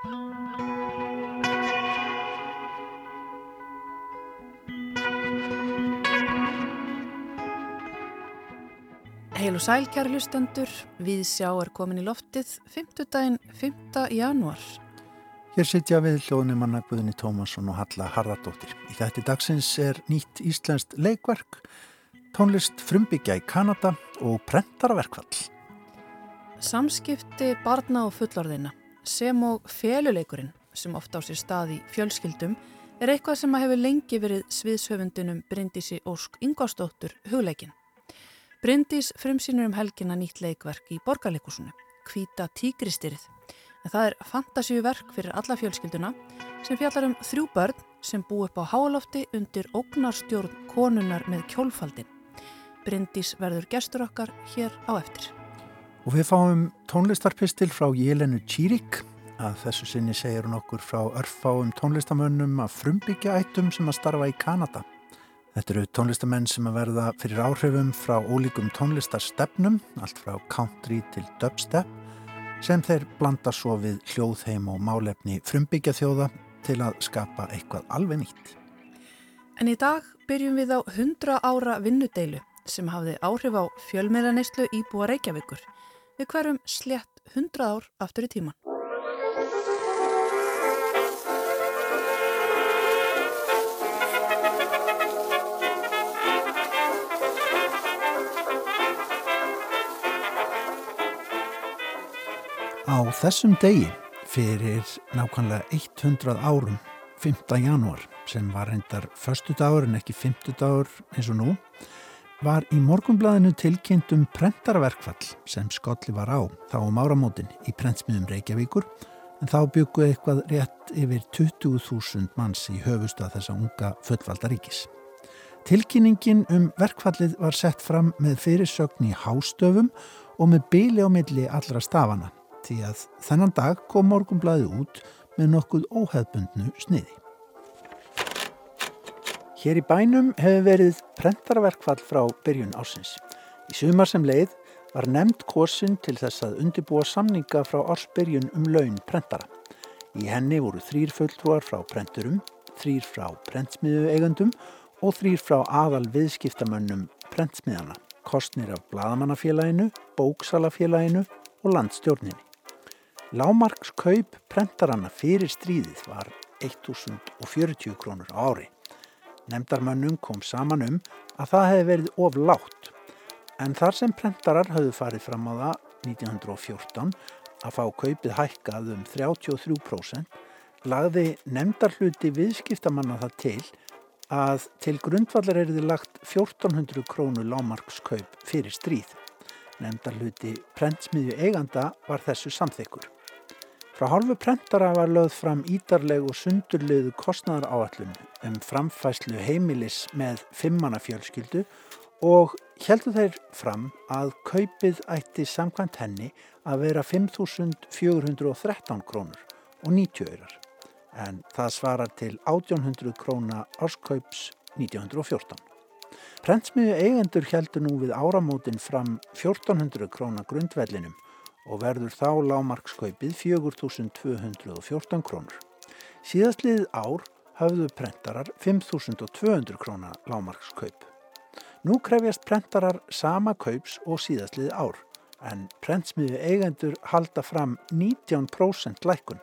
Heil og sæl kæri hlustendur, við sjá er komin í loftið 5. daginn 5. janúar. Hér sitja við hljóðnumanna Guðni Tómasson og Halla Harðardóttir. Í þetta dagsins er nýtt íslenskt leikverk, tónlist frumbyggja í Kanada og prentaraverkvall. Samskipti barna og fullorðina sem og feluleikurinn sem ofta á sér stað í fjölskyldum er eitthvað sem hefur lengi verið sviðshöfundunum Bryndísi Ósk Ingvarsdóttur hugleikin. Bryndís frumsýnur um helgina nýtt leikverk í borgarleikusinu, Kvíta tígristyrið. En það er fantasíuverk fyrir alla fjölskylduna sem fjallar um þrjú börn sem bú upp á hálofti undir ógnarstjórn konunar með kjólfaldin. Bryndís verður gestur okkar hér á eftir. Og við fáum tónlistarpistil frá Jelenu Čírik. Að þessu sinni segir hún okkur frá örfáum tónlistamönnum að frumbyggja ættum sem að starfa í Kanada. Þetta eru tónlistamenn sem að verða fyrir áhrifum frá ólíkum tónlistarstefnum, allt frá country til dubstep, sem þeir blanda svo við hljóðheim og málefni frumbyggja þjóða til að skapa eitthvað alveg nýtt. En í dag byrjum við á 100 ára vinnudeilu sem hafði áhrif á fjölmiðlaneyslu íbúa Reykjavíkur. Við hverjum slett 100 ár aftur í tíman. Á þessum degi fyrir nákvæmlega 100 árum, 5. janúar, sem var reyndar förstu dagur en ekki 5. dagur eins og nú, var í morgunblæðinu tilkynnt um prentarverkfall sem skolli var á þá um áramótin í prentsmiðum Reykjavíkur en þá bygguði eitthvað rétt yfir 20.000 manns í höfustað þessa unga fullvaldaríkis. Tilkynningin um verkfallið var sett fram með fyrirsögn í hástöfum og með byli á milli allra stafana því að þennan dag kom morgumblæði út með nokkuð óheðbundnu sniði. Hér í bænum hefur verið prentarverkfall frá byrjun ásins. Í sumar sem leið var nefnd kosin til þess að undibúa samninga frá ársbyrjun um laun prentara. Í henni voru þrýr fulltrúar frá prenturum, þrýr frá prentsmiðu eigandum og þrýr frá aðal viðskiptamönnum prentsmiðana, kostnir af Bladamannafélaginu, Bóksalafélaginu og landstjórninni. Lámarkskaup prentaranna fyrir stríðið var 1040 krónur á ári. Nemndarmönnum kom saman um að það hefði verið of látt en þar sem prentarar hafðu farið fram á það 1914 að fá kaupið hækkað um 33% lagði nemndarhluti viðskiptamanna það til að til grundvallar er þið lagt 1400 krónu lámarkskaup fyrir stríð. Nemndarhluti prentsmiðju eiganda var þessu samþykkur. Frá hálfu prentara var lögð fram ídarleg og sundurliðu kostnæðar áallun um framfæslu heimilis með fimmannafjölskyldu og heldur þeir fram að kaupið ætti samkvæmt henni að vera 5.413 krónur og 90 örar en það svarar til 1800 króna árskaups 1914. Prentsmiðu eigendur heldur nú við áramótin fram 1400 króna grundvellinum og verður þá lámarkskaupið 4.214 krónur. Síðastliðið ár hafðu prentarar 5.200 króna lámarkskaup. Nú krefjast prentarar sama kaups og síðastliðið ár en prentsmiðu eigendur halda fram 19% lækun.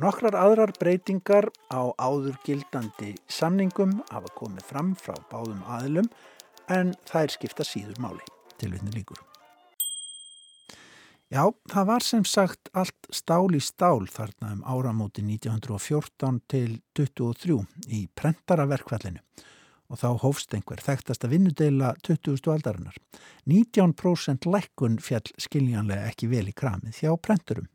Nokkrar aðrar breytingar á áður gildandi samningum hafa komið fram frá báðum aðilum en þær skipta síður máli. Tilvinni líkur. Já, það var sem sagt allt stál í stál þarna um áramóti 1914 til 23 í prentaraverkvallinu og þá hófst einhver þekktasta vinnudeila 20. aldarinnar. 19% lækkun fjall skiljanlega ekki vel í kramið hjá prenturum.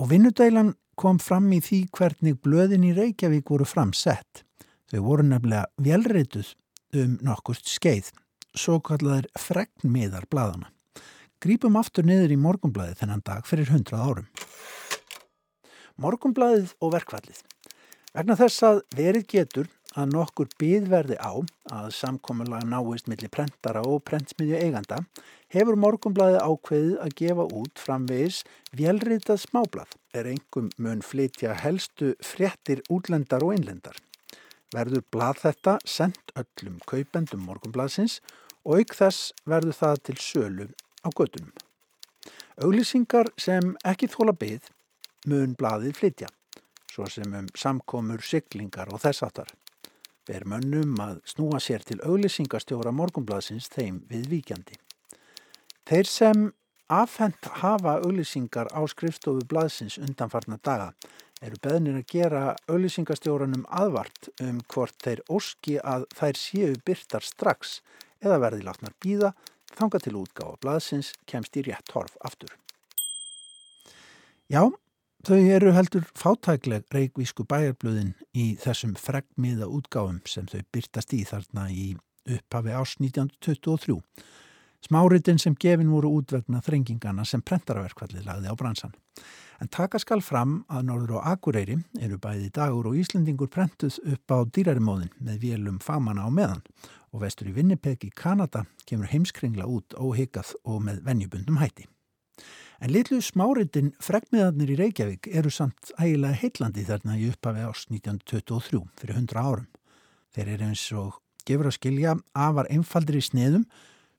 Og vinnudeilan kom fram í því hvernig blöðin í Reykjavík voru framsett. Þau voru nefnilega velreituð um nokkurt skeið, svo kallaður fregnmiðar bladana. Grípum aftur niður í morgumblæði þennan dag fyrir hundrað árum. Morgumblæðið og verkvallið. Vegna þess að verið getur að nokkur byðverði á að samkominlega náist millir prentara og prentsmiðju eiganda hefur morgumblaði ákveðið að gefa út framvegis velritað smáblað er engum mun flytja helstu fréttir útlendar og innlendar. Verður blað þetta sendt öllum kaupendum morgumblaðsins og auk þess verður það til sölu á gödunum. Auglýsingar sem ekki þóla byð mun blaðið flytja, svo sem um samkomur, siglingar og þess aftar ber mönnum að snúa sér til auglýsingastjóra morgumblaðsins þeim við víkjandi. Þeir sem afhent hafa auglýsingar á skrifstofu blaðsins undanfarnar daga eru beðnir að gera auglýsingastjóranum aðvart um hvort þeir óski að þær séu byrtar strax eða verði látnar býða þanga til útgáfa blaðsins kemst í rétt horf aftur. Já, Þau eru heldur fátækleg reikvísku bæjarblöðin í þessum fregmiða útgáfum sem þau byrtast í þarna í upphafi ás 1923. Smáritin sem gefin voru útvegna þrengingana sem prentaraverkvallið lagði á bransan. En taka skal fram að Norður og Akureyri eru bæði dagur og Íslandingur prentuð upp á dýrarimóðin með vélum famana á meðan og vestur í Vinnipeg í Kanada kemur heimskringla út óhyggað og með venjubundum hætti. En litlu smáritin fregmiðarnir í Reykjavík eru samt ægilega heitlandi þarna í upphafi ást 1923 fyrir 100 árum. Þeir eru eins og gefur að skilja afar einfaldir í sneðum,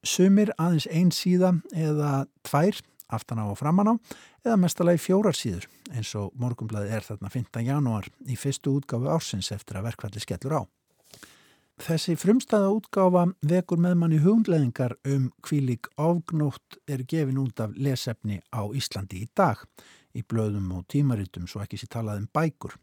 sumir aðeins einn síða eða tvær aftan á og framan á eða mestalagi fjórar síður eins og morgumblaði er þarna 5. janúar í fyrstu útgáfu ársins eftir að verkvalli skellur á. Þessi frumstæða útgáfa vekur með manni hugleðingar um kvílik ágnótt er gefin út af lesefni á Íslandi í dag í blöðum og tímaritum svo ekki sér talað um bækur.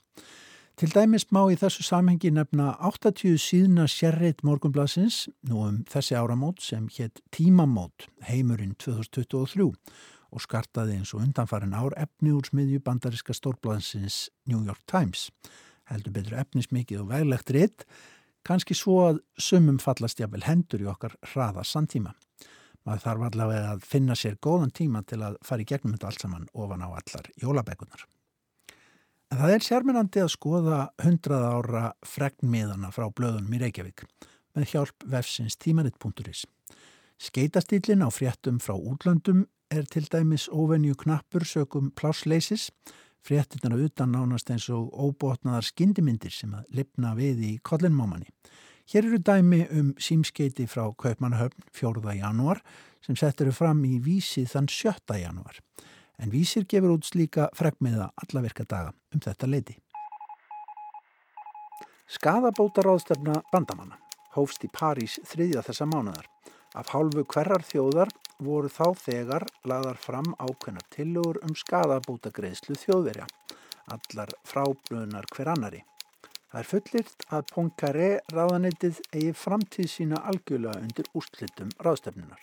Til dæmis má í þessu samhengi nefna 80 síðna sérreit morgunblasins nú um þessi áramót sem hétt Tímamót heimurinn 2023 og skartaði eins og undanfarin ár efni úr smiðju bandariska stórblansins New York Times. Heldur betur efnismikið og veglegt rétt kannski svo að sumum fallast jáfnvel hendur í okkar hraða samtíma. Maður þarf allavega að finna sér góðan tíma til að fara í gegnum þetta allt saman ofan á allar jólabækunar. En það er sérmyrandi að skoða hundrað ára fregnmiðana frá blöðunum í Reykjavík með hjálp vefsins tímaritt.is. Skeitastílin á fréttum frá útlöndum er til dæmis ofenju knappur sögum plásleisis fréttinnar utan nánast eins og óbotnaðar skindimindir sem að lipna við í kollinmámanni. Hér eru dæmi um símskeiti frá Kaupmannahöfn 4. janúar sem settur fram í vísi þann 7. janúar. En vísir gefur út slíka fregmiða allavirka daga um þetta leiti. Skadabótaráðstefna bandamanna hófst í París þriðja þessa mánuðar. Af hálfu hverjar þjóðar voru þá þegar laðar fram ákveðnar tillögur um skadabútagreðslu þjóðverja, allar fráblunar hver annari. Það er fullirt að Poincaré ráðanettið eigi framtíð sína algjörlega undir úrslitum ráðstefnunar.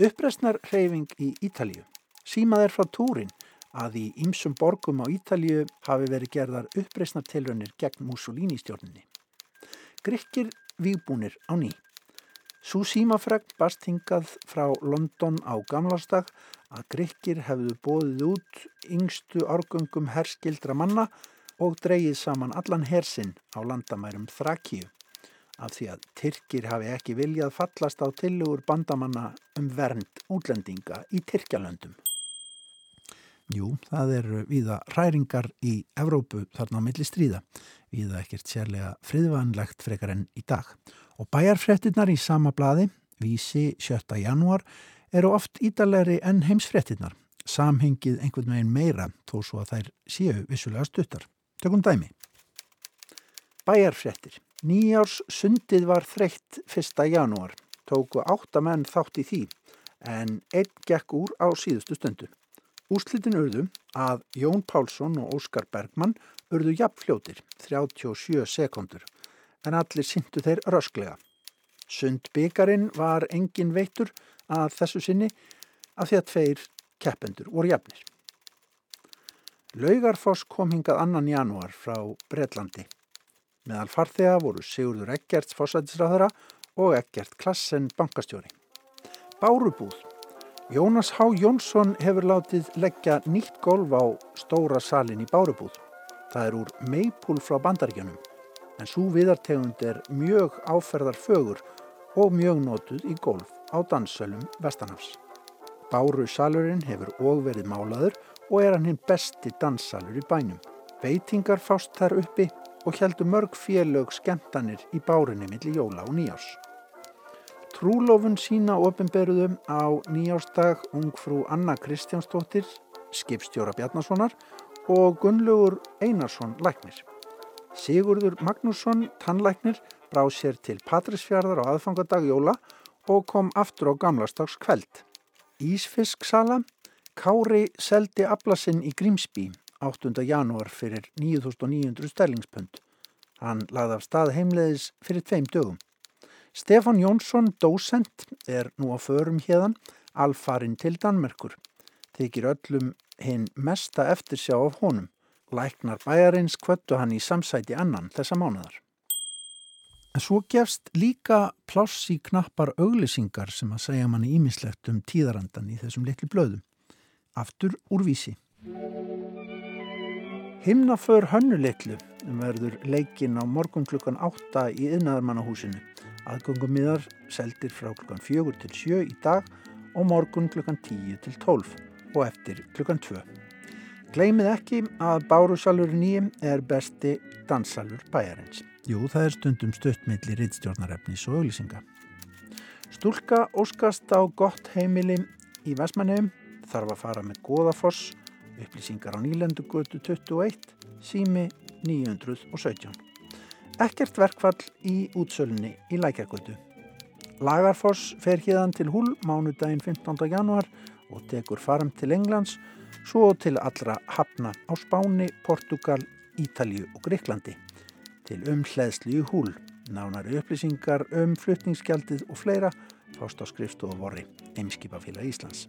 Uppresnar hreyfing í Ítalju. Símað er frá túrin að í ymsum borgum á Ítalju hafi verið gerðar uppresnar tilrönir gegn Mussolini stjórninni. Grykkir výbúnir á nýj. Sú símafregn bast hingað frá London á gamlastag að Grykkir hefðu bóðið út yngstu árgöngum herskildra manna og dreyið saman allan hersinn á landamærum Þrakíu af því að Tyrkir hafi ekki viljað fallast á tilugur bandamanna um vernd útlendinga í Tyrkjalöndum. Jú, það eru viða ræringar í Evrópu þarna á milli stríða, viða ekkert sérlega friðvanlegt frekar enn í dag og bæjarfrettinnar í sama bladi, vísi 7. janúar, eru oft ídalegri enn heimsfrettinnar, samhengið einhvern veginn meira þó svo að þær séu vissulega stuttar. Tökum dæmi. Bæjarfrettir. Nýjárs sundið var þreytt 1. janúar. Tóku áttamenn þátt í því en einn gekk úr á síðustu stundu. Úslitin urðu að Jón Pálsson og Óskar Bergmann urðu jafnfljótir, 37 sekundur en allir syndu þeir rösklega. Sundbyggarinn var engin veitur að þessu sinni af því að tveir keppendur voru jafnir. Laugarfoss kom hingað annan janúar frá Breitlandi. Meðal farþega voru Sigurður Eggerts fósætisráðara og Eggert Klassen bankastjóri. Bárubúð. Jónas H. Jónsson hefur látið leggja nýtt golf á stóra salin í Bárubúð. Það er úr meipúl frá bandaríkjunum en svo viðartegund er mjög áferðar fögur og mjög notuð í golf á danssölum Vestanafs. Báru salurinn hefur og verið málaður og er hann hinn besti danssalur í bænum. Veitingar fást þar uppi og heldur mörg félög skemmtanir í bárinni millir jóla og nýjás. Trúlofun sína ofinberuðum á nýjásdag ungfrú Anna Kristjánsdóttir, skipstjóra Bjarnasonar og Gunnlaugur Einarsson læknir. Sigurður Magnússon, tannlæknir, brá sér til Patrísfjörðar á aðfangadag jóla og kom aftur á gamlastags kveld. Ísfisksala, Kári seldi aflasinn í Grímsby 8. janúar fyrir 9.900 sterlingspund. Hann lagði af stað heimleðis fyrir tveim dögum. Stefan Jónsson, dósent, er nú á förum hérðan, alfarin til Danmerkur. Þykir öllum hinn mesta eftirsjá af honum. Læknar bæjarins kvöttu hann í samsæti annan þessa mánuðar. En svo gefst líka pláss í knappar auglisingar sem að segja manni ímislegt um tíðarandan í þessum litlu blöðum. Aftur úr vísi. Himnaför hönnuleiklu verður leikin á morgun klukkan 8 í yðnaðarmannahúsinu. Aðgöngum miðar seldir frá klukkan 4 til 7 í dag og morgun klukkan 10 til 12 og eftir klukkan 2. Gleimið ekki að Bárusalur nýjum er besti dansalur bæjarins. Jú, það er stundum stuttmiðli rittstjórnarefnis og auglýsinga. Stúlka óskast á gott heimili í Vesmanegum, þarf að fara með goðafoss, upplýsingar á nýlendugötu 21, sími 917. Ekkert verkfall í útsölunni í Lækjargötu. Lagarfoss fer hérðan til Húl mánudaginn 15. januar og tekur farm til Englands, svo til allra hafna á Spáni, Portugal, Ítalju og Greiklandi til umhleðsli í húl. Nánari upplýsingar um flutningsgjaldið og fleira fást á skrifstofu vorri Eimskipafélag Íslands.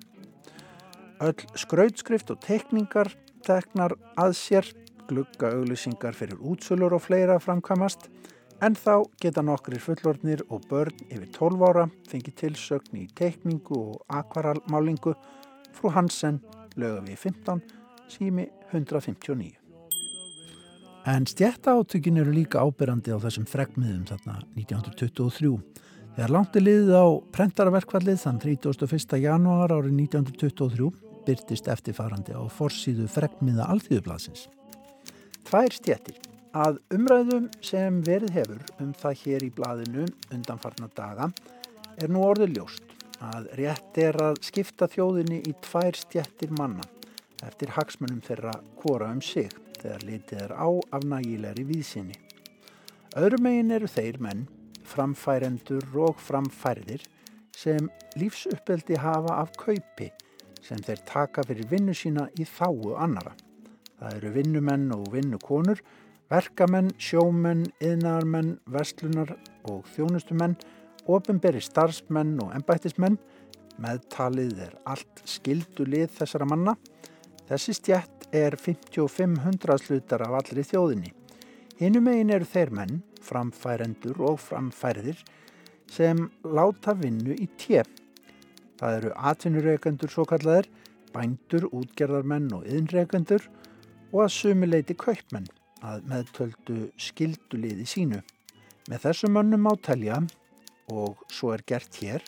Öll skrautskrift og tekningar teknar að sér, glugga auglýsingar fyrir útsölur og fleira framkamast en þá geta nokkrir fullornir og börn yfir 12 ára fengið tilsögn í tekningu og akvaralmálingu frú Hansen lögum við 15 sími 159. En stjættaátökin eru líka ábyrrandi á þessum fregmiðum þarna 1923. Þegar langti liðið á prentaraverkvallið þann 31. janúar árið 1923 byrtist eftirfarandi á forsýðu fregmiða alþýðublasins. Tvær stjættir að umræðum sem verið hefur um það hér í blaðinu undanfarnar daga er nú orðið ljóst að rétt er að skipta þjóðinni í tvær stjættir manna eftir hagsmunum þeirra kvora um sig þegar litið er á af nægilegri víðsynni. Öðrumegin eru þeir menn, framfærendur og framfærðir sem lífsuppeldi hafa af kaupi sem þeir taka fyrir vinnu sína í þáu annara. Það eru vinnumenn og vinnukonur, verkamenn, sjómenn, yðnarmenn, verslunar og þjónustumenn, ofinberi starfsmenn og ennbættismenn, meðtalið er allt skildu lið þessara manna. Þessi stjætt er 5500 slutar af allri þjóðinni. Hinnum eigin eru þeir menn, framfærendur og framfærðir sem láta vinnu í tjepp. Það eru atvinnureikendur svo kallaðir, bændur, útgerðarmenn og yðnreikendur og að sumuleiti kaupmenn að meðtöldu skilduliði sínu. Með þessum mönnum átelja og svo er gert hér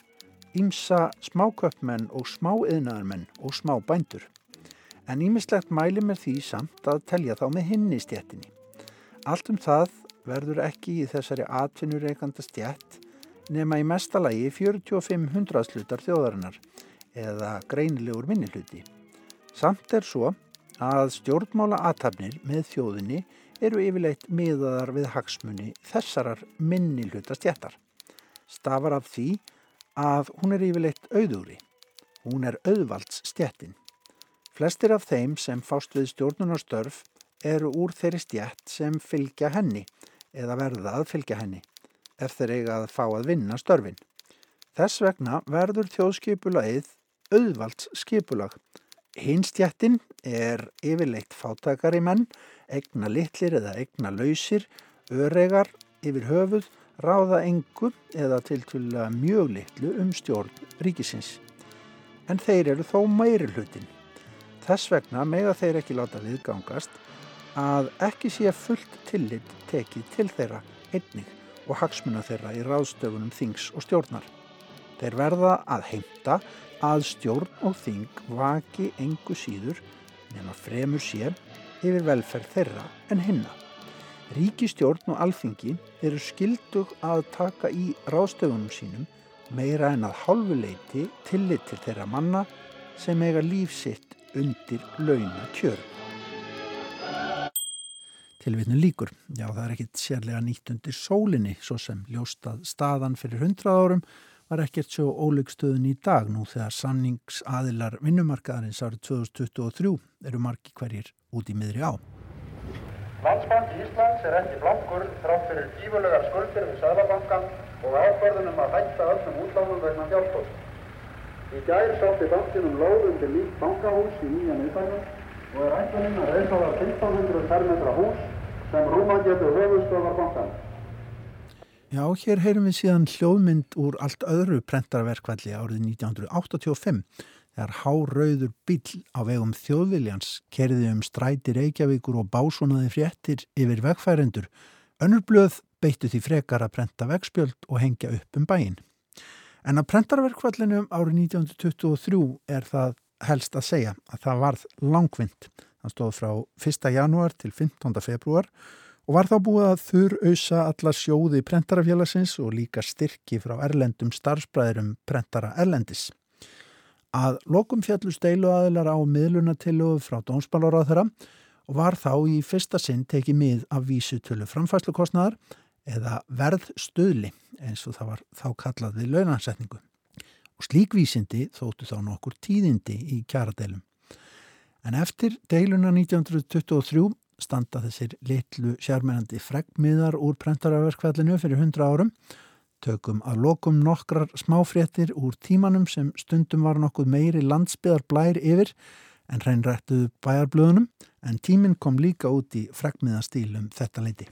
ímsa smáköpmenn og smáiðnaðarmenn og smábændur en ímislegt mæli með því samt að telja þá með hinni stjettinni. Allt um það verður ekki í þessari atvinnureikanda stjett nema í mestalagi 45 hundraðslutar þjóðarinnar eða greinilegur minnihluti. Samt er svo að stjórnmála aðtapnir með þjóðinni eru yfirleitt miðaðar við hagsmunni þessarar minnihluta stjettar. Stafar af því að hún er yfirleitt auðúri. Hún er auðvalds stjettin. Flestir af þeim sem fást við stjórnunarstörf eru úr þeirri stjætt sem fylgja henni eða verða að fylgja henni ef þeir eiga að fá að vinna störfin. Þess vegna verður þjóðskipulagið auðvalds skipulag. Hinstjættin er yfirleitt fátakari menn, egna litlir eða egna lausir, öregar yfir höfuð, ráða engu eða til tvila mjög litlu um stjórn ríkisins. En þeir eru þó meiri hlutin. Þess vegna mega þeir ekki láta viðgangast að ekki sé fullt tillit tekið til þeirra einnig og hagsmuna þeirra í ráðstöfunum þings og stjórnar. Þeir verða að heimta að stjórn og þing vaki engu síður nema fremur sé yfir velferð þeirra en hinna. Ríkistjórn og alþingi eru skildug að taka í ráðstöfunum sínum meira en að hálfuleiti tillit til þeirra manna sem eiga lífsitt undir launa kjörum. Tilvitnu líkur. Já, það er ekkit sérlega nýtt undir sólinni, svo sem ljóstað staðan fyrir hundrað árum var ekkert svo óleikstöðun í dag nú þegar sanningsaðilar vinnumarkaðarins árið 2023 eru margi hverjir út í miðri á. Landsbanki Íslands er ekki blankur þrátt fyrir tífulegar skuldir við Sælabankan og ákvörðunum að hætta öllum útlánum vegna fjárfóst. Í gær sátti bankinum lóðum til nýtt bankahús í nýja miðbænum og er ætlaninn að reysa það 1500 fermetra hús sem rúma getur höfustöðar bankan. Já, hér heyrum við síðan hljóðmynd úr allt öðru prentarverkvalli árið 1985 þegar hárauður bíl á vegum þjóðviljans kerði um stræti Reykjavíkur og básunaði fréttir yfir vegfærendur. Önnur blöð beittu því frekar að prenta vegspjöld og hengja upp um bæin. En að prentarverkvallinu árið 1923 er það helst að segja að það varð langvind. Það stóð frá 1. janúar til 15. februar og var þá búið að þurr auðsa alla sjóði prentarafélagsins og líka styrki frá erlendum starfsbræðurum prentara erlendis. Að lokum fjallu steilu aðilar á miðlunatilluðu frá dónsbálaráð þeirra og var þá í fyrsta sinn tekið mið af vísutölu framfæslukostnaðar eða verðstöðli eins og það var þá kallað við launansetningu og slíkvísindi þóttu þá nokkur tíðindi í kjaradeilum. En eftir deiluna 1923 standa þessir litlu sjármennandi fregmiðar úr prentaraverkvallinu fyrir 100 árum, tökum að lokum nokkrar smáfréttir úr tímanum sem stundum var nokkuð meiri landsbyðar blær yfir en hreinrættuðu bæjarblöðunum, en tíminn kom líka út í fregmiðastílum þetta leiti.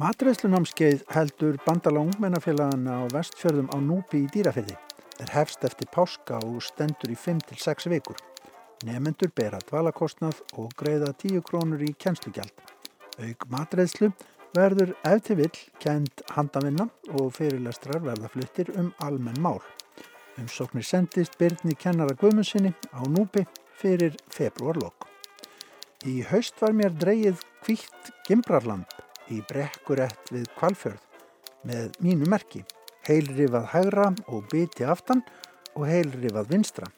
Matreðslunámskeið heldur bandala ungmennafélagana á vestfjörðum á núpi í dýrafyrði. Er hefst eftir páska og stendur í 5-6 vikur. Nefendur bera dvalakostnað og greiða 10 krónur í kjenslugjald. Aug matreðslu verður eftir vill kend handavinna og fyrirlestrar verða fluttir um almenn mál. Umsóknir sendist Byrni kennara Guðmundsinni á núpi fyrir februarlokk. Í haust var mér dreyið kvítt gimbrarlamp í brekkurett við kvalfjörð með mínu merki. Heilrifað hægra og biti aftan og heilrifað vinstra.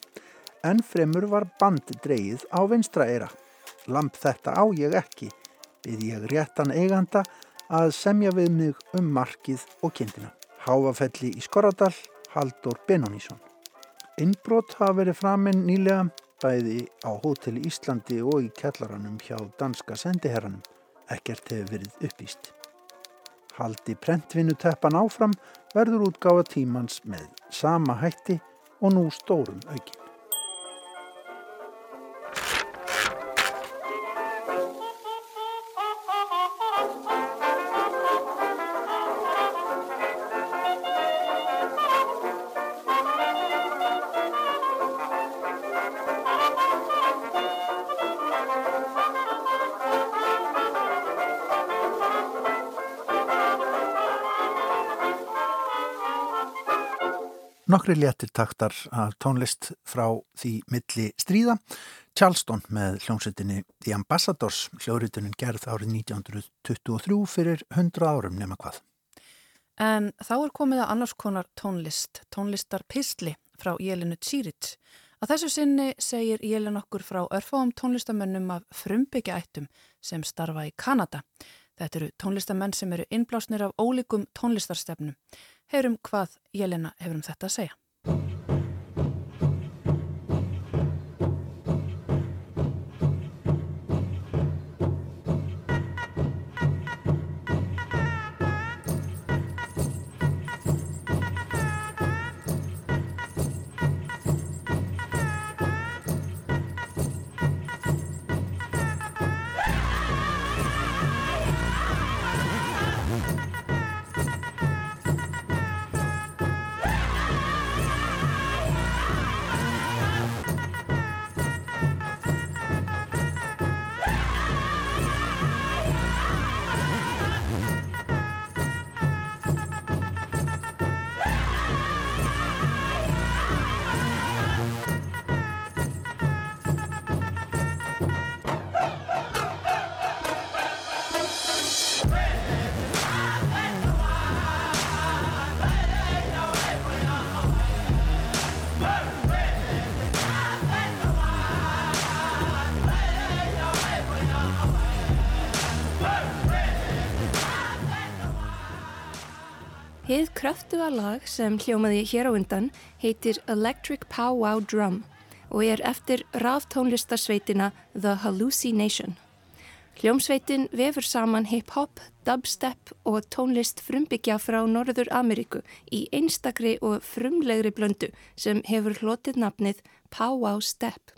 En fremur var band dreyið á vinstra eira. Lamp þetta á ég ekki, við ég réttan eiganda að semja við mig um markið og kindina. Háfafelli í Skorradal, Haldur Benonísson. Innbrot hafa verið framinn nýlega bæði á hóteli Íslandi og í kellaranum hjá danska sendiherranum ekkert hefur verið uppýst. Haldi prentvinnuteppan áfram verður útgáfa tímans með sama hætti og nú stórum aukin. Nokkri léttir taktar af tónlist frá því milli stríða. Charleston með hljómsveitinni The Ambassadors, hljóðritunin gerð árið 1923 fyrir 100 árum nema hvað. En þá er komið að annars konar tónlist, tónlistar Pistli frá Jelinu Tsírit. Að þessu sinni segir Jelin okkur frá örfáum tónlistamönnum af frumbyggjaættum sem starfa í Kanada. Þetta eru tónlistamenn sem eru innblásnir af ólíkum tónlistarstefnum. Heyrum hvað Jelena hefur um þetta að segja. Kraftuga lag sem hljómaði hér á undan heitir Electric Pow Wow Drum og er eftir ráftónlistarsveitina The Hallucination. Hljómsveitin vefur saman hip-hop, dubstep og tónlist frumbyggja frá Norður Ameríku í einstakri og frumlegri blöndu sem hefur hlotið nafnið Pow Wow Step.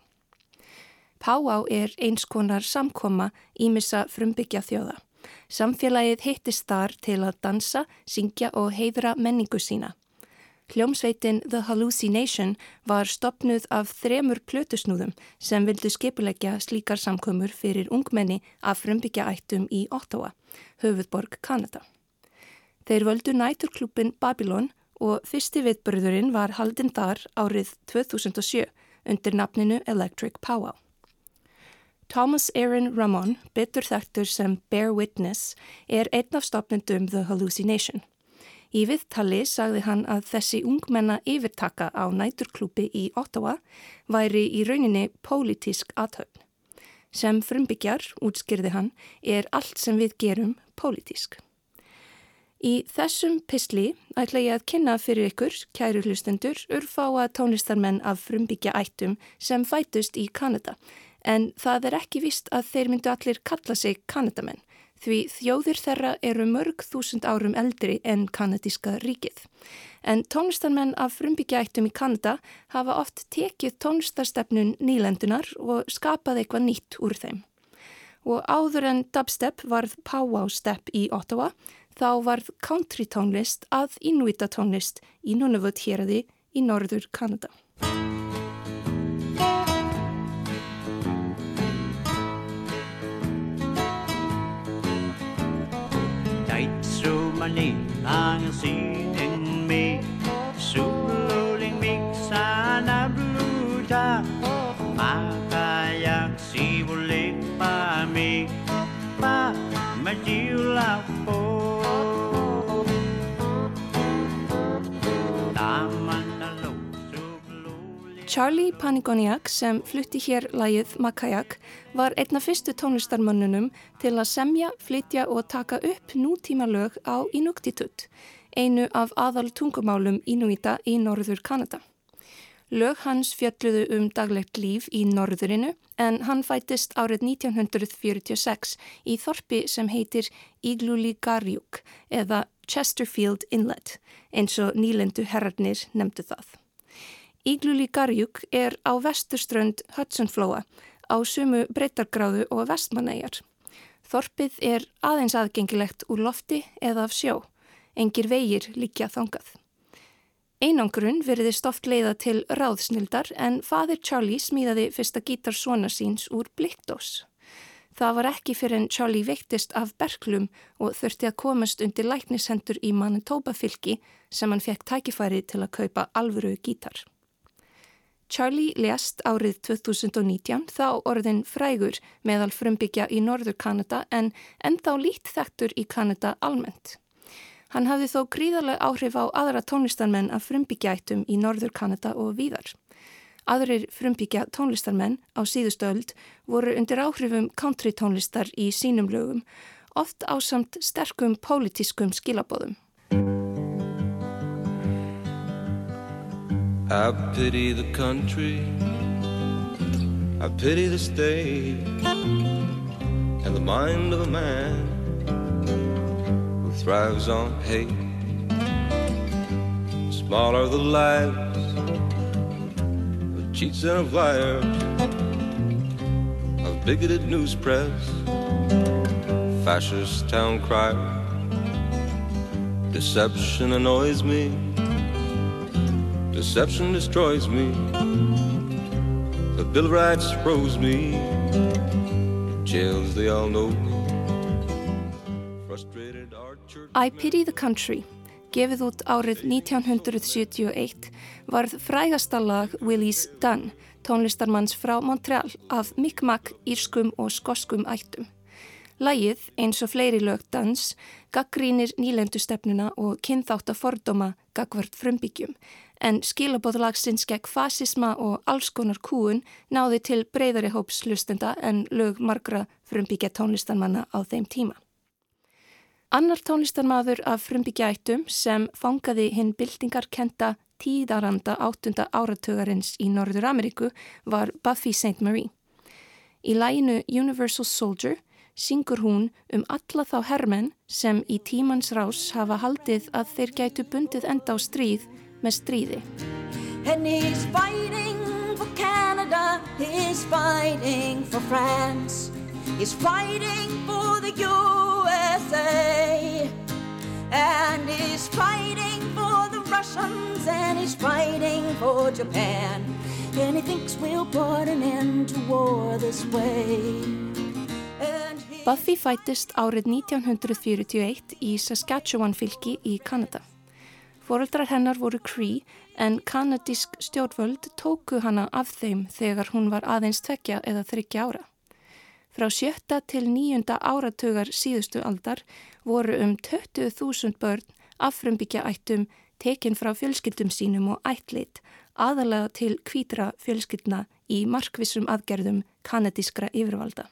Pow Wow er eins konar samkoma ímissa frumbyggja þjóða. Samfélagið hittist þar til að dansa, syngja og heiðra menningu sína. Hljómsveitin The Hallucination var stopnuð af þremur plötusnúðum sem vildu skipulegja slíkar samkomur fyrir ungmenni af frumbyggja ættum í Ottawa, höfudborg Kanada. Þeir völdu næturklubin Babylon og fyrsti viðbörðurinn var haldinn þar árið 2007 undir nafninu Electric Powwow. Thomas Aaron Ramon, betur þekktur sem Bear Witness, er einn af stopnendum The Hallucination. Í viðtali sagði hann að þessi ungmenna yfirtaka á næturklúpi í Ottawa væri í rauninni pólitísk aðhöfn. Sem frumbyggjar, útskyrði hann, er allt sem við gerum pólitísk. Í þessum pisli ætla ég að kynna fyrir ykkur, kæru hlustendur, urfáa tónlistarmenn af frumbyggja ættum sem fætust í Kanada en það er ekki vist að þeir myndu allir kalla sig kanadamenn því þjóðir þeirra eru mörg þúsund árum eldri en kanadíska ríkið. En tónlistarmenn af frumbyggjaættum í Kanada hafa oft tekið tónlistarstefnun nýlendunar og skapað eitthvað nýtt úr þeim. Og áður en dubstep varð powwow step í Ottawa, þá varð country tónlist að inuita tónlist í Nunavut héradi í norður Kanada. I can see in me. Charlie Panigoniak sem flutti hér lagið Makajak var einna fyrstu tónlistarmönnunum til að semja, flytja og taka upp nútíma lög á Inuktitut, einu af aðal tungumálum Inuita í norður Kanada. Lög hans fjalluðu um daglegt líf í norðurinu en hann fætist árið 1946 í þorpi sem heitir Igluligarjuk eða Chesterfield Inlet eins og nýlendu herrarnir nefndu það. Ígluli Garjúk er á vesturströnd Hudsonflóa á sumu breytargráðu og vestmanæjar. Þorpið er aðeins aðgengilegt úr lofti eða af sjó. Engir vegir líkja þangað. Einangrun veriðist oft leiða til ráðsnildar en fadir Charlie smíðaði fyrsta gítar svona síns úr blikkdós. Það var ekki fyrir en Charlie veiktist af berglum og þurfti að komast undir læknishendur í Manitoba fylki sem hann fekk tækifæri til að kaupa alvöru gítar. Charlie lest árið 2019 þá orðin frægur meðal frumbyggja í Norður Kanada en ennþá lít þektur í Kanada almennt. Hann hafði þó gríðarlega áhrif á aðra tónlistarmenn af frumbyggjaættum í Norður Kanada og víðar. Aðrir frumbyggja tónlistarmenn á síðustöld voru undir áhrifum country tónlistar í sínum lögum, oft á samt sterkum pólitískum skilabóðum. I pity the country, I pity the state, and the mind of a man who thrives on hate. Small are the lives of cheats and of liars, of bigoted news press, fascist town crier. Deception annoys me Deception destroys me. The Bill of Rights froze me. Jails, they all know. Frustrated archer. I Pity the Country, gefið út árið 1971, varð frægasta lag Willie's Done, tónlistarmanns frá Montreal af Mi'kmaq, írskum og skoskum ættum. Lægið, eins og fleiri lög dans, gaggrínir nýlendustefnuna og kynþátt að fordóma gagvart frumbyggjum, en skilabóðlagsins gegn fasisma og alls konar kúun náði til breyðari hóps hlustenda en lög margra frumbyggja tónlistanmanna á þeim tíma. Annar tónlistarmadur af frumbyggjaættum sem fangaði hinn bildingarkenta tíðaranda áttunda áratugarins í Norður Ameríku var Buffy St. Marie. Í læginu Universal Soldier syngur hún um alla þá hermenn sem í tímans rás hafa haldið að þeir gætu bundið enda á stríð með stríði. And he's fighting for Canada, he's fighting for France, he's fighting for the USA and he's fighting for the Russians and he's fighting for Japan and he thinks we'll put an end to war this way Buffy fættist árið 1941 í Saskatchewan fylki í Kanada. Fóreldrar hennar voru Cree en kanadísk stjórnvöld tóku hana af þeim þegar hún var aðeins tvekja eða þryggja ára. Frá sjötta til nýjunda áratugar síðustu aldar voru um 20.000 börn affrumbyggja ættum tekin frá fjölskyldum sínum og ætlit aðalega til kvítra fjölskyldna í markvissum aðgerðum kanadískra yfirvalda.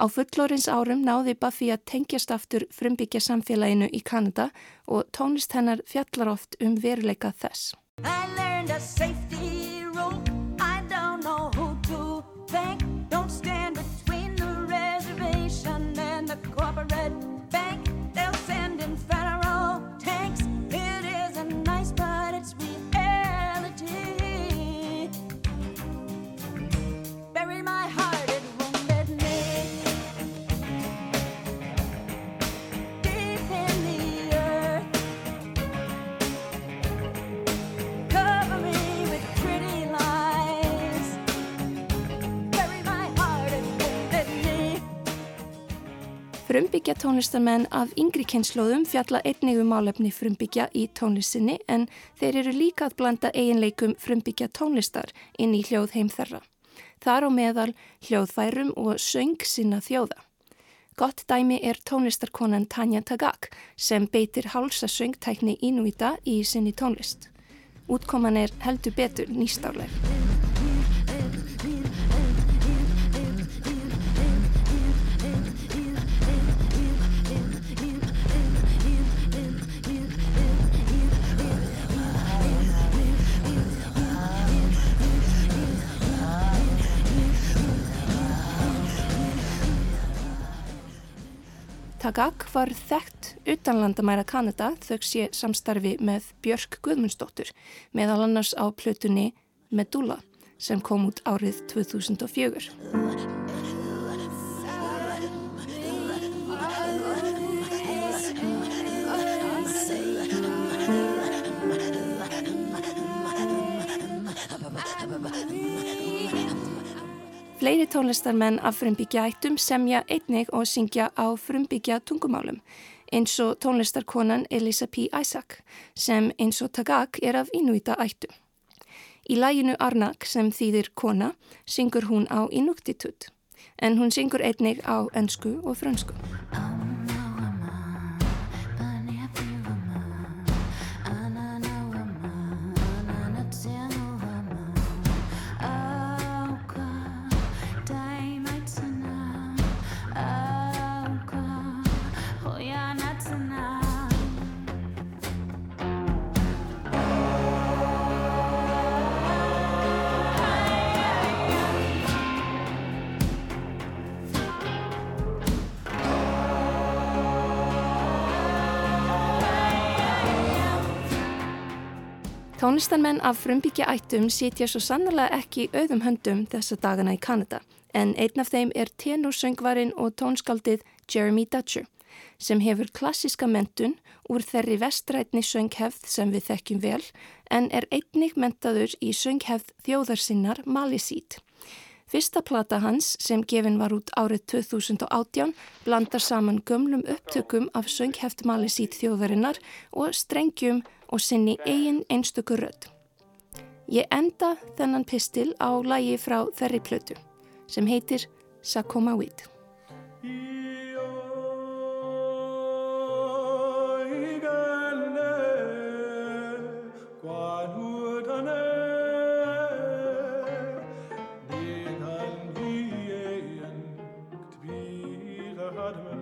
Á fullorins árum náði Buffy að tengjast aftur frumbyggja samfélaginu í Kanada og tónlist hennar fjallar oft um veruleika þess. Frumbyggja tónlistarmenn af yngri kynnslóðum fjalla einnig um málefni frumbyggja í tónlistinni en þeir eru líka að blanda eiginleikum frumbyggja tónlistar inn í hljóð heim þeirra. Þar á meðal hljóðfærum og söng sinna þjóða. Gott dæmi er tónlistarkonan Tanja Tagak sem beitir hálsa söngtækni ínúita í sinni tónlist. Útkoman er heldur betur nýstárleg. Tagak var þekkt utanlandamæra Kanada þauks ég samstarfi með Björk Guðmundsdóttur meðal annars á plötunni Medulla sem kom út árið 2004. Fleiri tónlistarmenn af frumbyggja ættum semja einnig og syngja á frumbyggja tungumálum eins og tónlistarkonan Elisa P. Isaac sem eins og Tagak er af Inuita ættum. Í læginu Arnak sem þýðir kona syngur hún á Inuktitut en hún syngur einnig á ennsku og frönsku. Tónlistanmenn af frumbyggja ættum sitja svo sannlega ekki auðum höndum þessa dagana í Kanada en einn af þeim er tenorsöngvarinn og tónskaldið Jeremy Dutcher sem hefur klassiska mentun úr þerri vestrætni sönghefð sem við þekkjum vel en er einnig mentaður í sönghefð þjóðarsinnar Malisít. Fyrsta plata hans sem gefin var út árið 2018 blandar saman gömlum upptökum af sönghefð Malisít þjóðarinnar og strengjum og sinni eigin einstöku rödd. Ég enda þennan pistil á lægi frá þerri plötu sem heitir Sakoma God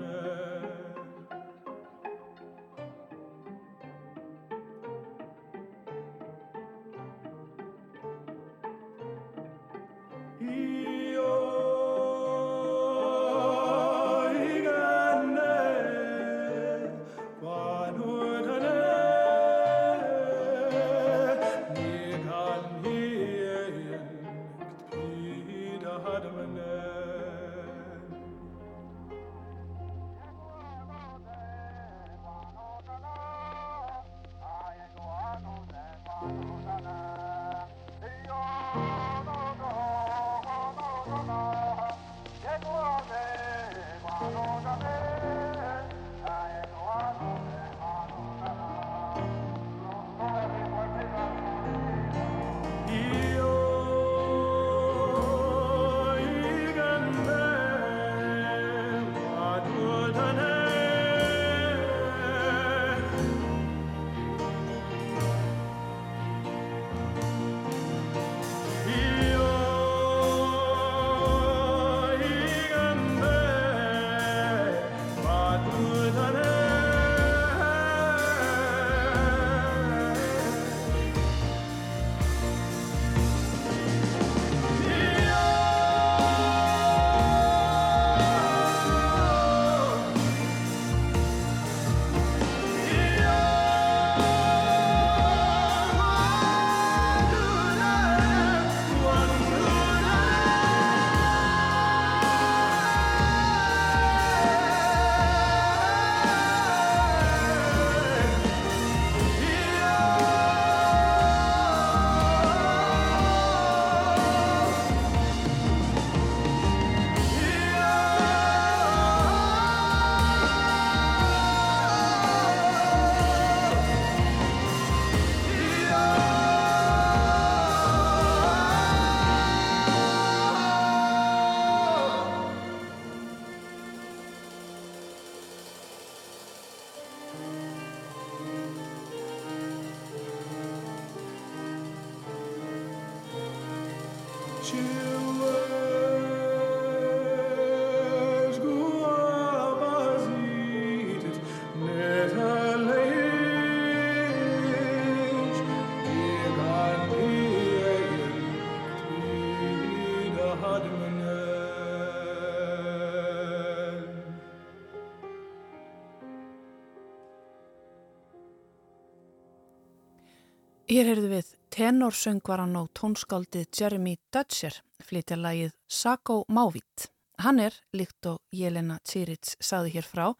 Hér heyrðu við tenorsöngvaran og tónskáldið Jeremy Dutcher flytja lagið Sako Mávít. Hann er, líkt og Jelena Tsirits saði hér frá,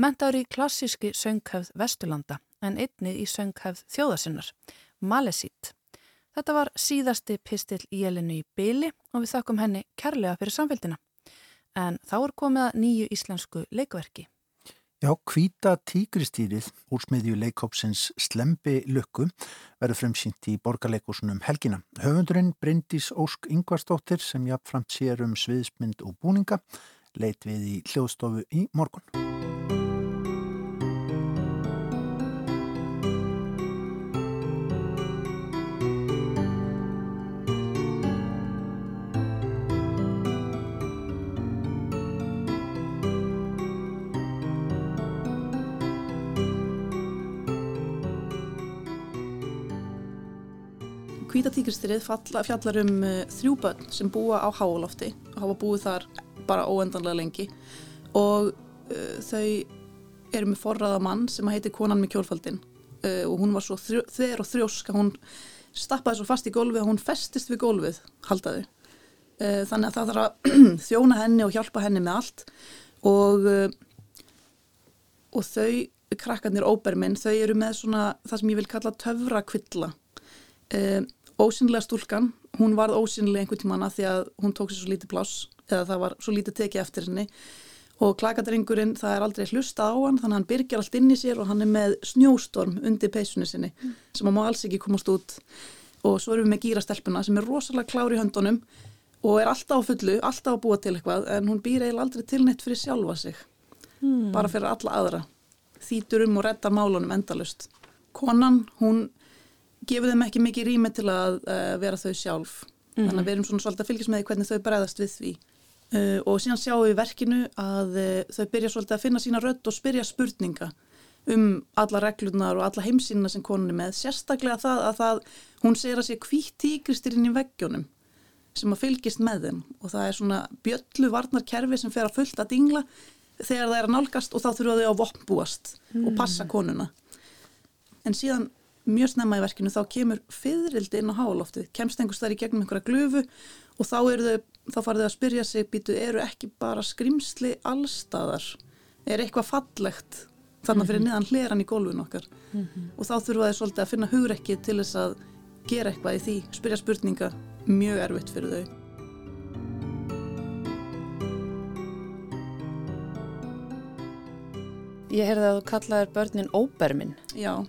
mentaður í klassíski sönghefð Vesturlanda en einnið í sönghefð þjóðasinnar, Malesít. Þetta var síðasti pistil Jelenu í byli og við þakkum henni kærlega fyrir samfélgina. En þá er komið að nýju íslensku leikverki. Já, kvíta tígristýrið úr smiðju leikópsins Slembi Lukku verður fremsýnt í borgarleikusunum helgina. Höfundurinn Bryndís Ósk Ingvarsdóttir sem jafnframt sér um sviðsmynd og búninga leit við í hljóðstofu í morgun. Hvítatíkristrið fjallar um uh, þrjú börn sem búa á háalofti og hafa búið þar bara óendanlega lengi og uh, þau eru með forraða mann sem heitir konan með kjólfaldin uh, og hún var svo þver og þrjósk að hún stappaði svo fast í gólfið að hún festist við gólfið haldaði. Uh, þannig að það þarf að þjóna henni og hjálpa henni með allt og, og þau, krakkarnir óberminn, þau eru með svona það sem ég vil kalla töfrakvilla. Uh, ósynlega stúlkan, hún varð ósynlega einhvern tíman að því að hún tók sér svo lítið pláss eða það var svo lítið tekið eftir henni. Og klakadringurinn það er aldrei hlusta á hann þannig að hann byrjar allt inn í sér og hann er með snjóstorm undir peysunni sinni mm. sem hann má alls ekki komast út. Og svo erum við með gýrastelpuna sem er rosalega klári í höndunum og er alltaf á fullu, alltaf að búa til eitthvað en hún býr eiginlega aldrei til neitt fyrir sjálfa sig. Mm. bara fyrir alla aðra. Þýtur um og reddar málunum endalust konan, hún gefur þeim ekki mikið rými til að uh, vera þau sjálf. Mm -hmm. þannig að við erum svona svolítið að fylgjast með því hvernig þau bregðast við því. Uh, og síðan sjáum við verkinu að uh, þau byrja svolítið að finna sína rödd og spyrja spurninga um alla reglunar og alla heimsýnina sem konunni með. Sérstaklega það að það, hún segir að sé hvítt tíkristirinn í veggjónum sem að fylgjast með þeim. Og það er svona bjöllu varnarkerfi sem fer að fullta dingla. Þegar það er að nálgast og þá þurfa þau að voppbúast mm. og passa konuna. En síðan mjög snemma í verkinu þá kemur fyririldi inn á háloftið, kemst einhvers þar í gegnum einhverja glufu og þá, þá farið þau að spyrja sig, býtu, eru ekki bara skrimsli allstaðar er eitthvað fallegt þarna fyrir mhm. niðan hleran í gólfun okkar? Mm -hmm. og þá þurfa þau svolítið að finna hugrekki til þess að gera eitthvað í því, spyrja spurninga mjög erfitt fyrir þau. Ég heyrði að þú kallaðir börnin óberminn Já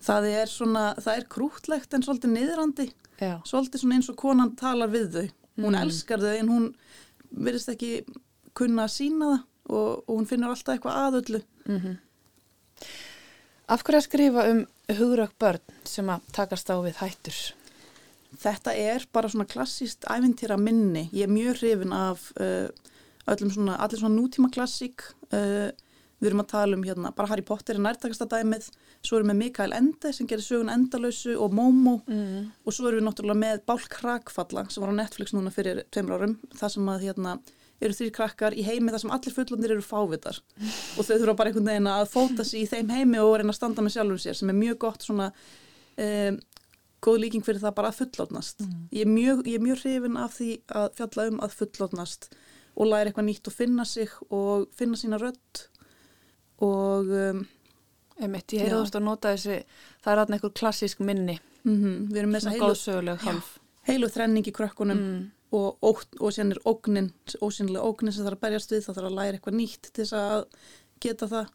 það er svona, það er krútlegt en svolítið niðrandi Já. svolítið svona eins og konan talar við þau hún mm. elskar þau en hún verðist ekki kunna að sína það og, og hún finnur alltaf eitthvað aðöllu mm -hmm. Af hverju að skrifa um hugrak börn sem að takast á við hættur? Þetta er bara svona klassíst æfintýra minni, ég er mjög hrifin af uh, öllum svona, allir svona nútíma klassík uh, við erum að tala um hérna, bara Harry Potter er nærtakasta dæmið, svo erum við Mikael Ende sem gerir sögun Endalösu og Momo. Mm. og svo erum við náttúrulega með Bálk Krakfalla sem var á Netflix núna fyrir tveimur árum, það sem að hérna, eru þrjir krakkar í heimi þar sem allir fullandir eru fávitar. Og þau þurfa bara einhvern veginn að fóta sér í þeim heimi og reyna að standa með sjálfur sér sem er mjög gott svona um, góð líking fyrir það bara að fullotnast mm. ég, er mjög, ég er mjög hrifin af því að fjalla um að fullotnast og læra eitthvað nýtt og finna sig og finna sína rödd og um, Einmitt, ég heyrðast að nota þessi það er aðeins einhver klassísk minni. Mm -hmm, við erum með þess að heilu, heilu þrenning í krökkunum mm. og, og, og sérn er ógnin ósynlega ógnin sem það er að berjast við það þarf að læra eitthvað nýtt til þess að geta það.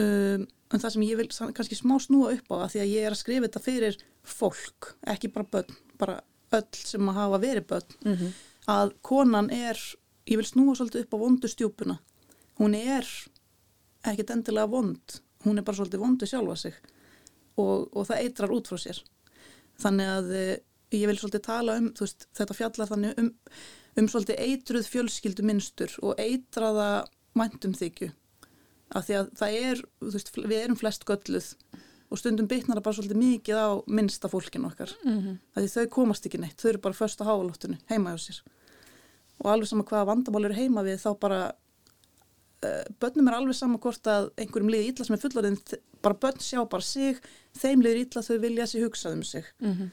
Um, en það sem ég vil kannski smá snúa upp á að því að ég er að skrifa þetta fyrir fólk, ekki bara börn bara öll sem að hafa verið börn mm -hmm. að konan er ég vil snúa svolítið upp á vondu stjúpuna. Hún er ekkert endilega vond hún er bara svolítið vondu sjálfa sig og, og það eitrar út frá sér þannig að eh, ég vil svolítið tala um, veist, þetta fjallar þannig um, um svolítið eitruð fjölskyldu minnstur og eitraða mæntum þykju. Af því að það er, veist, við erum flest gölluð og stundum bitnar það bara svolítið mikið á minnsta fólkinu okkar. Mm -hmm. Því þau komast ekki neitt, þau eru bara först á háaloftinu, heima hjá sér. Og alveg sama hvaða vandamál eru heima við, þá bara, börnum er alveg sama hvort að einhverjum liði illa sem er fullorðin, bara börn sjá bara sig, þeim liður illa þau vilja sér hugsað um sig. Mm -hmm.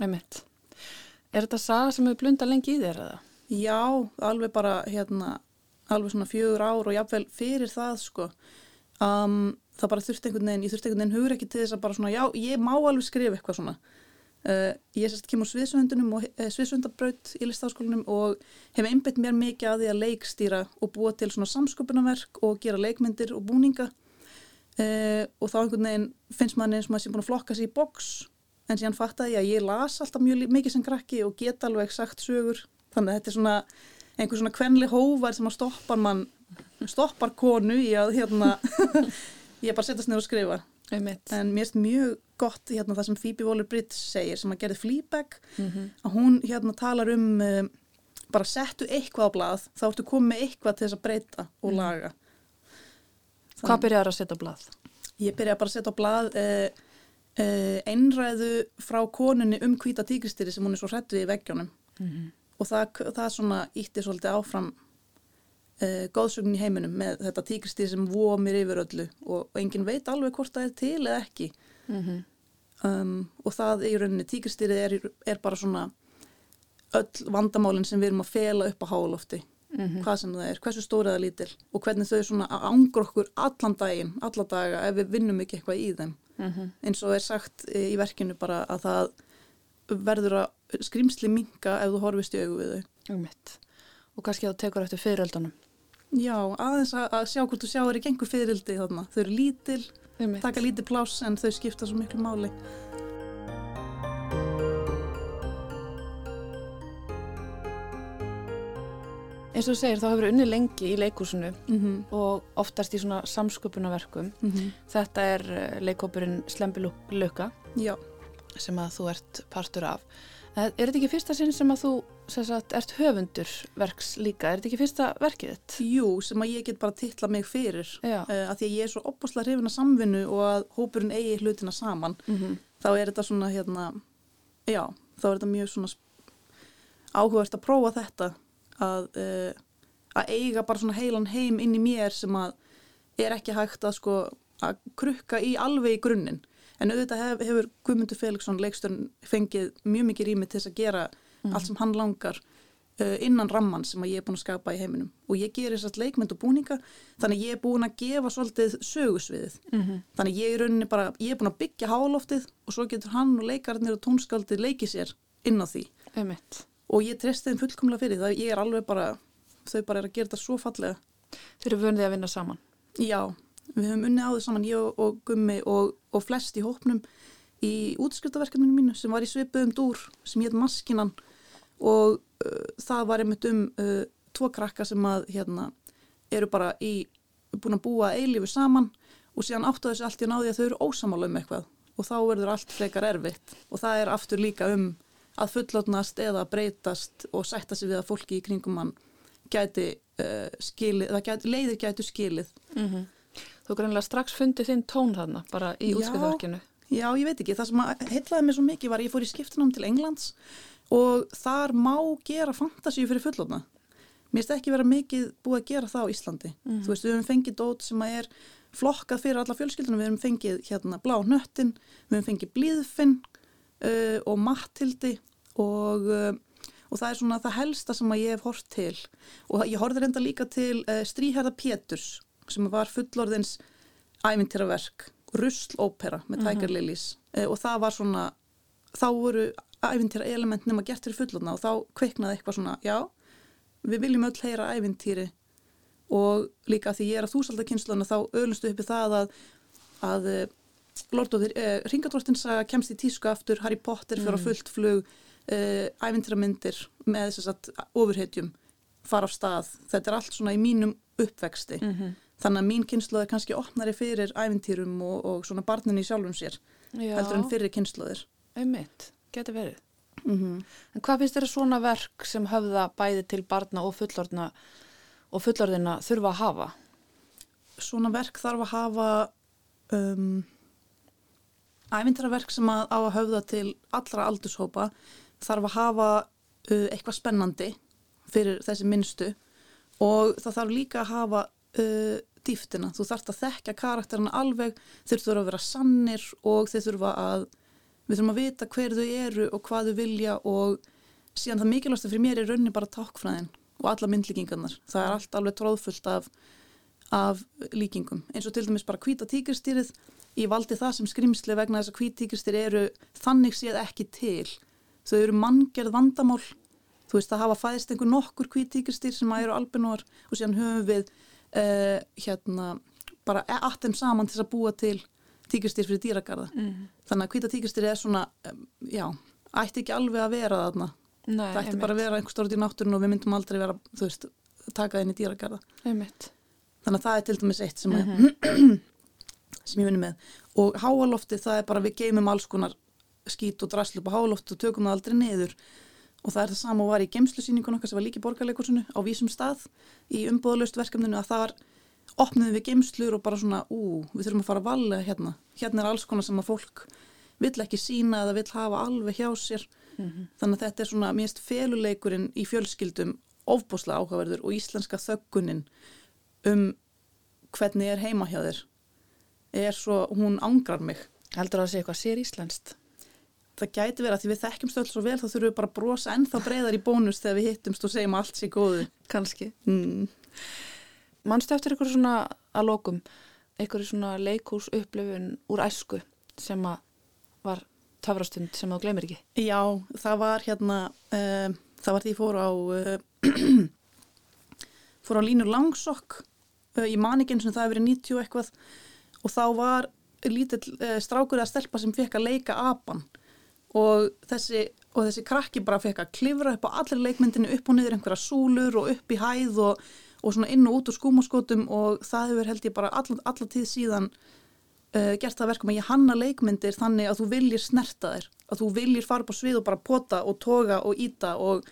Einmitt. Er þetta saga sem hefur blunda lengi í þér eða? Já, alveg bara hérna, alveg svona fjögur ár og jáfnvel fyrir það sko. Um, það bara þurfti einhvern veginn, ég þurfti einhvern veginn hugur ekki til þess að bara svona, já, ég má alveg skrifa eitthvað svona. Uh, ég sérst kemur sviðsöndunum og uh, sviðsöndabraut í listafaskólanum og hef einbætt mér mikið að því að leikstýra og búa til svona samsköpunarverk og gera leikmyndir og búninga. Uh, og þá einhvern veginn finnst maður eins og maður sem búin að flokka sér í boks en síðan fattaði ég að ég las alltaf mjög mikið sem krakki og get alveg sagt sögur. Þannig að þetta er svona einhver svona kvenli hóvar sem að stoppar mann stoppar konu í að hérna ég bara setjast niður og skrifa Einmitt. en mér finnst mjög gott hérna það sem Phoebe Waller-Bridge segir sem að gerði Fleabag mm -hmm. að hún hérna talar um uh, bara settu eitthvað á blað þá ertu komið eitthvað til þess að breyta og laga Þann... Hvað byrjar að setja á blað? Ég byrja bara að setja á blað uh, uh, einræðu frá konunni um hvita tíkristýri sem hún er svo hrættu í veggjónum mm -hmm. og það, það svona ítti svolítið áfram uh, góðsögn í heiminum með þetta tíkristýri sem vomir yfir öllu og, engin veit alveg hvort það er til eða ekki mm -hmm. um, og það í rauninni tíkristýri er, er bara svona öll vandamálinn sem við erum að fela upp á hálofti mm -hmm. hvað sem það er, hversu stóra eða lítil og hvernig þau svona ángur okkur allan daginn, alla daga ef við vinnum ekki eitthvað í þeim mm -hmm. eins og er sagt í verkinu bara að það verður að skrimsli minga ef þú horfist í augu við þau um og kannski að þú tekur eftir fyriröldunum Já, aðeins að, að sjá hvort þú sjáur ekki einhver fyririldi þarna. Þau eru lítil, taka lítið pláss en þau skipta svo miklu máli. Eins og þú segir, þá hefur unni lengi í leikúsinu mm -hmm. og oftast í svona samsköpunarverkum. Mm -hmm. Þetta er eh, leikópurinn Slembilöka sem að þú ert partur af. Eh, er þetta ekki fyrsta sinn sem að þú sagt, ert höfundur verks líka? Er þetta ekki fyrsta verkið þitt? Jú, sem að ég get bara tilla mig fyrir uh, að því að ég er svo opbúslega hrifin að samvinnu og að hópurinn eigi hlutina saman. Mm -hmm. Þá er þetta svona, hérna, já, þá er þetta mjög svona áhugavert að prófa þetta að, uh, að eiga bara svona heilan heim inn í mér sem að er ekki hægt að sko að krukka í alveg í grunninn en auðvitað hef, hefur Guðmundur Felixson leikstörn fengið mjög mikið rými til þess að gera mm. allt sem hann langar uh, innan ramman sem ég er búin að skapa í heiminum. Og ég gerir þess að leikmynd og búninga þannig ég er búin að gefa svolítið sögusviðið. Mm -hmm. þannig ég er rauninni bara ég er búin að byggja háloftið og svo getur hann og leikarnir og tónskaldið leikið sér inn á því. Emitt. og ég treysti þeim fullkomlega fyrir það. Ég er alveg bara, þau bara er að gera þetta svo fallega. Þeir eru vunið að vinna saman. Já, við höfum unnið á þau saman ég og, Gummi og, og flest í hópnum í útskriftaverkefninu mínu sem var í svipuðum dúr sem hétt Maskinan og uh, það var einmitt um uh, tvo krakka sem að hérna eru bara í, búin að búa eilífu saman og síðan áttu þessu allt í náði að þau eru ósamála um eitthvað og þá verður allt frekar erfitt og það er aftur líka um að fullotnast eða breytast og sætta sig við að fólki í kringum mann gæti uh, skilið, gæti, leiðir gætu skilið. Mm -hmm. Þú greinlega strax fundið þinn tón þarna bara í útskjöðverkinu. Já, ég veit ekki. Það sem heitlaði mig svo mikið var ég fór í skiptunum til Englands og þar má gera fantasíu fyrir fullotna. Mér finnst ekki vera mikið búið að gera það á Íslandi. Mm. Þú veist, við höfum fengið dót sem er flokkað fyrir alla fjölskyldunum. Við höfum fengið hérna blá nöttin, við höfum fengið blíðfinn uh, og mattildi og, uh, og það er svona það helsta sem ég hef hort til. Og ég horfði reynda líka til uh, Stríherða Péturs sem var fullorðins ævintýraverk, ruslópera með Tiger mm -hmm. Lilies og það var svona, þá voru ævintýra element nema gert fyrir fullorna og þá kveiknaði eitthvað svona, já, við viljum öll heyra ævintýri og líka því ég er að þúsaldakynnsluna þá öðlustu uppi það að, að eh, Lord of the eh, Ringadróttinsaga kemst í tísku aftur, Harry Potter fyrir mm. fullt flug, eh, ævintýramyndir með þess að ofurhetjum fara á stað, þetta er allt svona í mínum uppvexti, mm -hmm. þannig að mín kynnslóð er kannski opnari fyrir ævintýrum og, og svona barninni sjálfum sér, Já. heldur en fyrir kynnslóðir Einmitt. Geti verið. Mm En hvað finnst þér að svona verk sem höfða bæði til barna og fullorðina og fullorðina þurfa að hafa? Svona verk þarf að hafa um, ævintaraverk sem að á að höfða til allra aldurshópa þarf að hafa uh, eitthvað spennandi fyrir þessi minnstu og það þarf líka að hafa uh, dýftina. Þú þarfst að þekka karakterina alveg, þeir þurfa að vera sannir og þeir þurfa að við þurfum að vita hver þau eru og hvað þau vilja og síðan það mikilvægast fyrir mér er rauninni bara tákfræðin og alla myndlíkingarnar. Það er allt alveg tróðfullt af, af líkingum. Eins og til dæmis bara hvíta tíkristýrið, ég valdi það sem skrimsli vegna þess að hvít tíkristýr eru þannig séð ekki til. Þau eru manngerð vandamál, þú veist það hafa fæðist einhver nokkur hvít tíkristýr sem eru albinóar og síðan höfum við uh, hérna bara aðtem saman til að búa til tíkristýr fyrir dýragarða. Mm. Þannig að hvíta tíkristýr er svona, já, ætti ekki alveg að vera þarna. Nei, Það ætti bara að vera einhver stórið í náttúrun og við myndum aldrei vera, þú veist, taka það inn í dýragarða. Einmitt. Þannig að það er til dæmis eitt sem, mm Mhm. sem ég vinni með. Og háalofti það er bara við geymum alls konar skít og draslu á háalofti og tökum það aldrei niður. Og það er það sama og var í gemslusýningun okkar sem var líki borgarleikursinu á vísum stað í umbúðalöst verkefninu að þar opniðum við gemslur og bara svona, ú, við þurfum að fara að valega hérna. Hérna er alls konar sem að fólk vill ekki sína eða vill hafa alveg hjá sér. Þannig að þetta er svona mérst feluleikurinn í fjölskyldum ofbúslega áhugaverður og íslenska þöggunin um hvernig er heima hjá þér er svo, hún angrar mig. Heldur það að sé eitthvað sér íslenskt? Það gæti verið að því við þekkjum stöld svo vel þá þurfum við bara að brosa ennþá breyðar í bónus þegar við hittumst og segjum allt sé góðu. Kanski. Mm. Manstu eftir eitthvað svona að lokum, eitthvað svona leikús upplifun úr æsku sem að var töfrastund sem þú glemir ekki? Já, það var hérna, uh, það var því fór á, uh, fór á línur langsokk, uh, ég man ekki eins og það hefur verið 90 og eitthvað og þá var lítill strákur að stelpa sem fekk að leika apan og þessi, og þessi krakki bara fekk að klifra upp á allir leikmyndinu upp og niður einhverja súlur og upp í hæð og, og svona inn og út úr skúmaskotum og það hefur held ég bara alla, alla tíð síðan uh, gert það verkum að ég hanna leikmyndir þannig að þú viljir snerta þér að þú viljir fara á svið og bara pota og toga og íta og,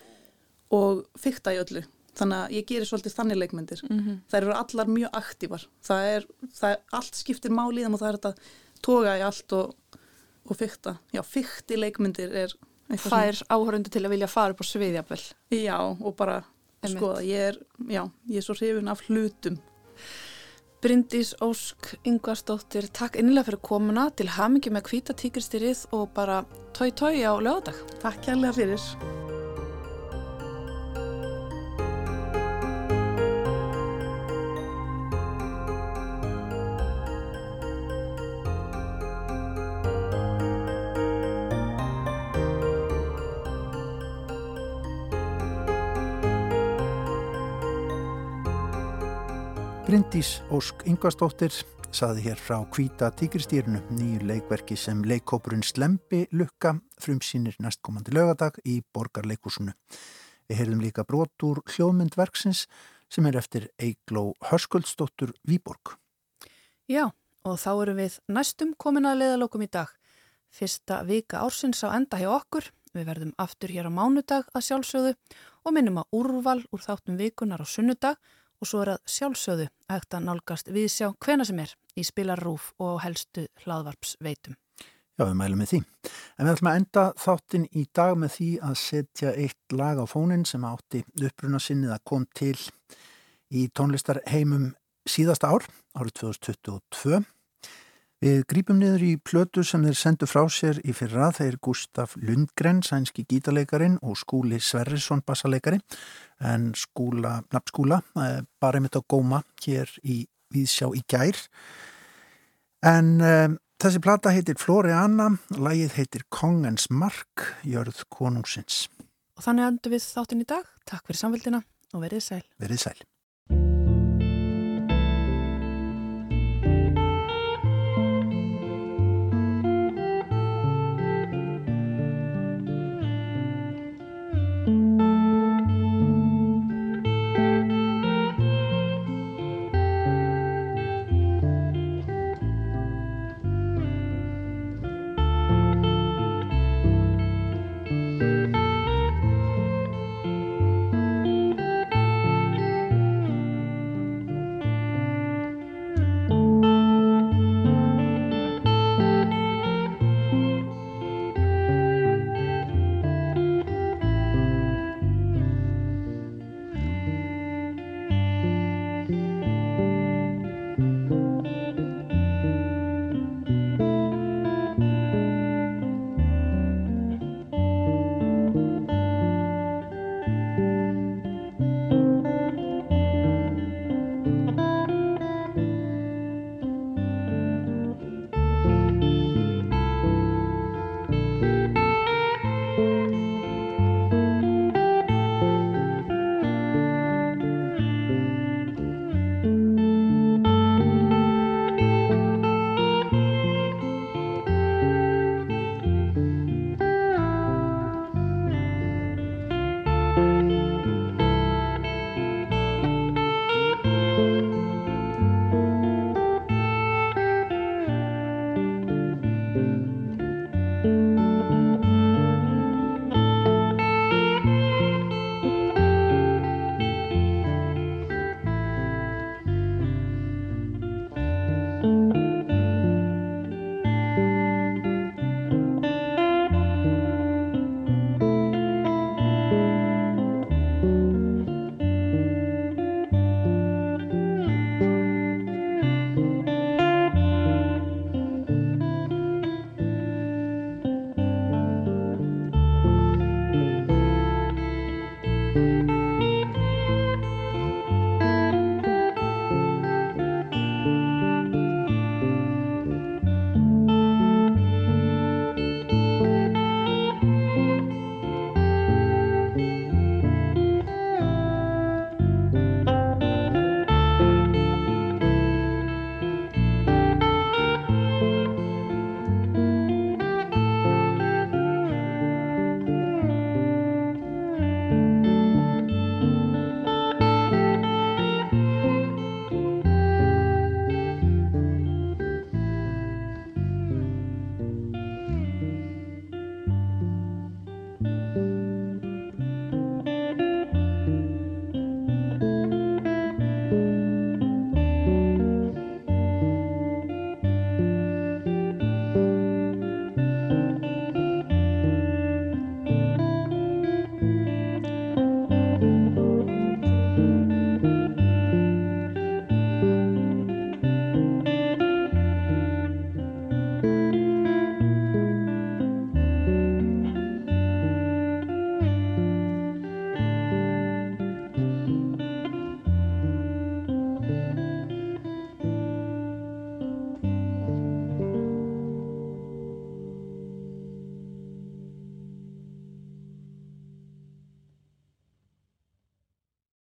og fykta í öllu þannig að ég gerir svolítið þannig leikmyndir mm -hmm. þær eru allar mjög aktívar það er, það er allt skiptir máli í þeim og það er þetta toga í allt og, og fykta já, fykti leikmyndir er eitthvað Fær áhörundu til að vilja fara upp á sviðjafvel. sem, já, og bara Skoða, ég er, já, ég er svo hrifin af hlutum. Bryndís Ósk Ingvarsdóttir, takk innilega fyrir komuna til hamingi með hvíta tíkristyrið og bara tói tói á lögadag. Takk kærlega fyrir Bryndís Ósk Ingvarsdóttir saði hér frá Kvíta tíkristýrnu, nýju leikverki sem leikkópurinn Slembi Lukka frumsýnir næstkomandi lögadag í Borgarleikúsinu. Við heyrðum líka brot úr hljóðmyndverksins sem er eftir Eigló Hörskuldsdóttur Výborg. Já, og þá erum við næstum komin að leiðalokum í dag. Fyrsta vika ársins á enda hjá okkur. Við verðum aftur hér á mánudag að sjálfsögðu og minnum að úrval úr þáttum vikunar á sunnudag og svo er að sjálfsögðu hægt að nálgast við sjá hvena sem er í spilarrúf og helstu hlaðvarpsveitum. Já, við mælum með því. En við ætlum að enda þáttin í dag með því að setja eitt lag á fónin sem átti uppruna sinnið að kom til í tónlistarheimum síðasta ár, árið 2022. Við grípum niður í plötu sem þeir sendu frá sér í fyrra, þeir Gustaf Lundgren, sænski gítaleikarin og Skúli Sverrisson, bassaleikari, en skúla, nafnskúla, bara einmitt á góma hér í Víðsjá í gær. En um, þessi plata heitir Floriana, lagið heitir Kongens Mark, jörð konungsins. Og þannig endur við þáttin í dag. Takk fyrir samveldina og verið sæl. Verið sæl.